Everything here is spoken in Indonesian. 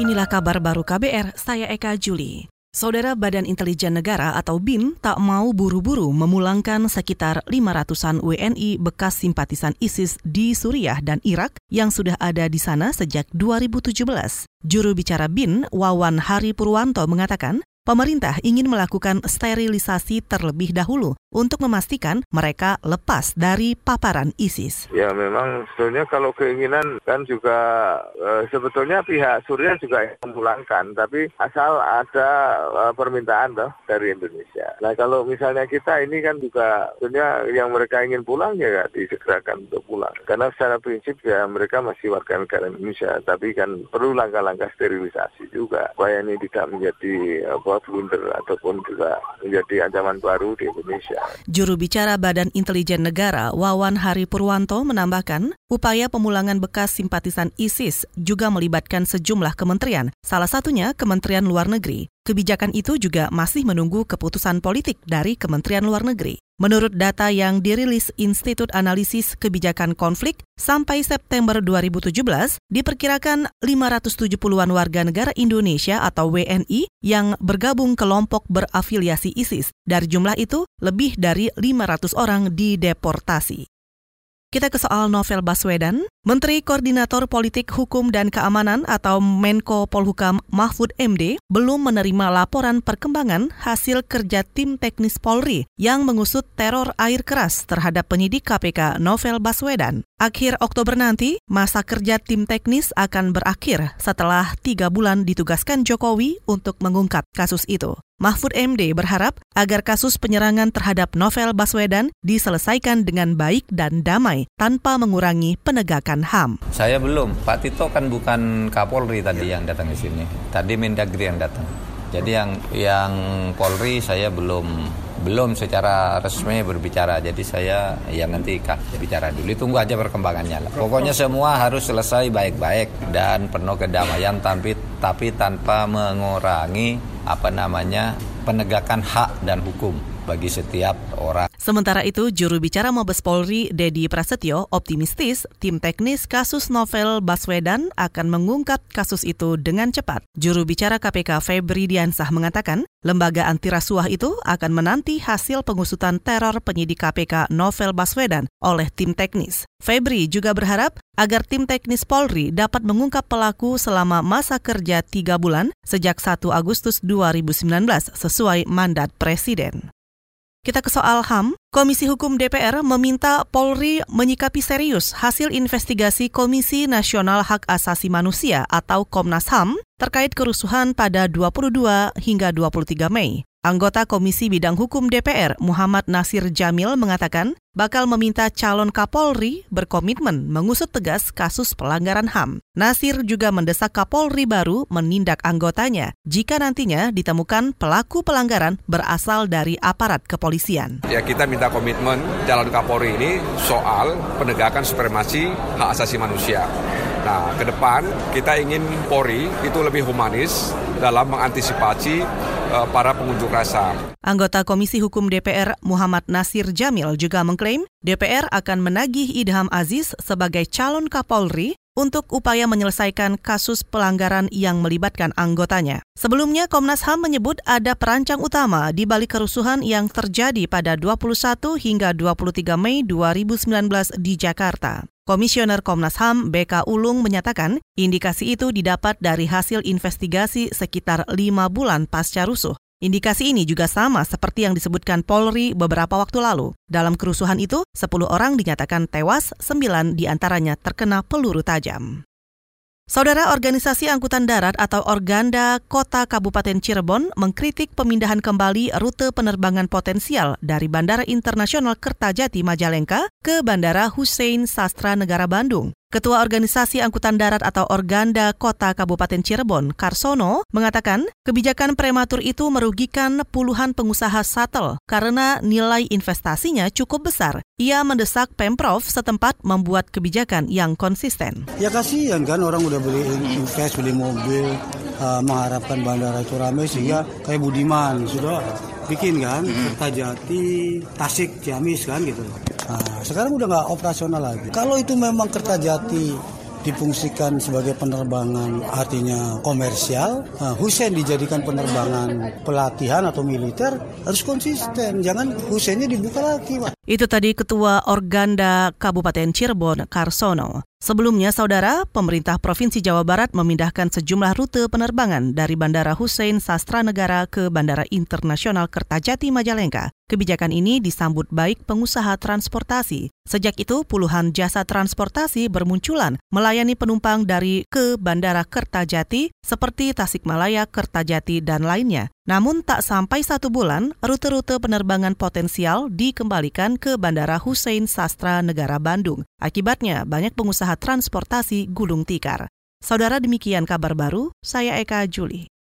Inilah kabar baru KBR, saya Eka Juli. Saudara Badan Intelijen Negara atau BIN tak mau buru-buru memulangkan sekitar 500-an WNI bekas simpatisan ISIS di Suriah dan Irak yang sudah ada di sana sejak 2017. Juru bicara BIN, Wawan Hari Purwanto mengatakan, pemerintah ingin melakukan sterilisasi terlebih dahulu untuk memastikan mereka lepas dari paparan ISIS. Ya memang sebetulnya kalau keinginan kan juga e, sebetulnya pihak Suriah juga memulangkan, tapi asal ada e, permintaan toh dari Indonesia. Nah kalau misalnya kita ini kan juga sebetulnya yang mereka ingin pulang ya disegerakan untuk pulang. Karena secara prinsip ya mereka masih warga negara Indonesia, tapi kan perlu langkah-langkah sterilisasi juga supaya ini tidak menjadi apa blunder ataupun juga menjadi ancaman baru di Indonesia. Juru bicara Badan Intelijen Negara Wawan Hari Purwanto menambahkan, upaya pemulangan bekas simpatisan ISIS juga melibatkan sejumlah kementerian, salah satunya Kementerian Luar Negeri. Kebijakan itu juga masih menunggu keputusan politik dari Kementerian Luar Negeri. Menurut data yang dirilis Institut Analisis Kebijakan Konflik, sampai September 2017 diperkirakan 570-an warga negara Indonesia atau WNI yang bergabung kelompok berafiliasi ISIS. Dari jumlah itu, lebih dari 500 orang dideportasi. Kita ke soal novel Baswedan. Menteri Koordinator Politik Hukum dan Keamanan atau Menko Polhukam Mahfud MD belum menerima laporan perkembangan hasil kerja tim teknis Polri yang mengusut teror air keras terhadap penyidik KPK Novel Baswedan. Akhir Oktober nanti, masa kerja tim teknis akan berakhir setelah tiga bulan ditugaskan Jokowi untuk mengungkap kasus itu. Mahfud MD berharap agar kasus penyerangan terhadap Novel Baswedan diselesaikan dengan baik dan damai tanpa mengurangi penegakan HAM. Saya belum, Pak Tito kan bukan Kapolri tadi yang datang ke sini. Tadi Mendagri yang datang. Jadi yang yang Polri saya belum belum secara resmi berbicara. Jadi saya ya nanti bicara dulu. Tunggu aja perkembangannya lah. Pokoknya semua harus selesai baik-baik dan penuh kedamaian tapi tapi tanpa mengurangi apa namanya penegakan hak dan hukum bagi setiap orang. Sementara itu, juru bicara Mabes Polri, Dedi Prasetyo, optimistis tim teknis kasus novel Baswedan akan mengungkap kasus itu dengan cepat. Juru bicara KPK Febri Diansah mengatakan, lembaga anti rasuah itu akan menanti hasil pengusutan teror penyidik KPK novel Baswedan oleh tim teknis. Febri juga berharap agar tim teknis Polri dapat mengungkap pelaku selama masa kerja tiga bulan sejak 1 Agustus 2019 sesuai mandat Presiden. Kita ke soal HAM. Komisi Hukum DPR meminta Polri menyikapi serius hasil investigasi Komisi Nasional Hak Asasi Manusia atau Komnas HAM terkait kerusuhan pada 22 hingga 23 Mei. Anggota Komisi Bidang Hukum DPR Muhammad Nasir Jamil mengatakan bakal meminta calon Kapolri berkomitmen mengusut tegas kasus pelanggaran HAM. Nasir juga mendesak Kapolri baru menindak anggotanya jika nantinya ditemukan pelaku pelanggaran berasal dari aparat kepolisian. Ya kita minta komitmen calon Kapolri ini soal penegakan supremasi hak asasi manusia. Nah, ke depan kita ingin Polri itu lebih humanis dalam mengantisipasi para pengunjuk rasa. Anggota Komisi Hukum DPR Muhammad Nasir Jamil juga mengklaim DPR akan menagih Idham Aziz sebagai calon Kapolri untuk upaya menyelesaikan kasus pelanggaran yang melibatkan anggotanya. Sebelumnya, Komnas HAM menyebut ada perancang utama di balik kerusuhan yang terjadi pada 21 hingga 23 Mei 2019 di Jakarta. Komisioner Komnas HAM BK Ulung menyatakan indikasi itu didapat dari hasil investigasi sekitar lima bulan pasca rusuh. Indikasi ini juga sama seperti yang disebutkan Polri beberapa waktu lalu. Dalam kerusuhan itu, 10 orang dinyatakan tewas, 9 di antaranya terkena peluru tajam. Saudara Organisasi Angkutan Darat atau Organda Kota Kabupaten Cirebon mengkritik pemindahan kembali rute penerbangan potensial dari Bandara Internasional Kertajati Majalengka ke Bandara Hussein Sastra Negara Bandung. Ketua Organisasi Angkutan Darat atau Organda Kota Kabupaten Cirebon, Karsono, mengatakan kebijakan prematur itu merugikan puluhan pengusaha shuttle karena nilai investasinya cukup besar. Ia mendesak Pemprov setempat membuat kebijakan yang konsisten. Ya kasihan kan orang udah beli invest, beli mobil, uh, mengharapkan bandara itu ramai sehingga kayak Budiman sudah bikin kan, Kertajati, Tasik, Ciamis kan gitu. Nah, sekarang udah nggak operasional lagi. Kalau itu memang Kertajati difungsikan sebagai penerbangan artinya komersial, nah, Hussein dijadikan penerbangan pelatihan atau militer harus konsisten. Jangan Husseinnya dibuka lagi, Pak. Itu tadi Ketua Organda Kabupaten Cirebon, Karsono. Sebelumnya, saudara, pemerintah Provinsi Jawa Barat memindahkan sejumlah rute penerbangan dari Bandara Hussein Sastra Negara ke Bandara Internasional Kertajati Majalengka. Kebijakan ini disambut baik pengusaha transportasi. Sejak itu, puluhan jasa transportasi bermunculan melayani penumpang dari ke Bandara Kertajati seperti Tasikmalaya, Kertajati, dan lainnya. Namun tak sampai satu bulan, rute-rute penerbangan potensial dikembalikan ke Bandara Hussein Sastra Negara Bandung. Akibatnya, banyak pengusaha transportasi gulung tikar. Saudara demikian kabar baru, saya Eka Juli.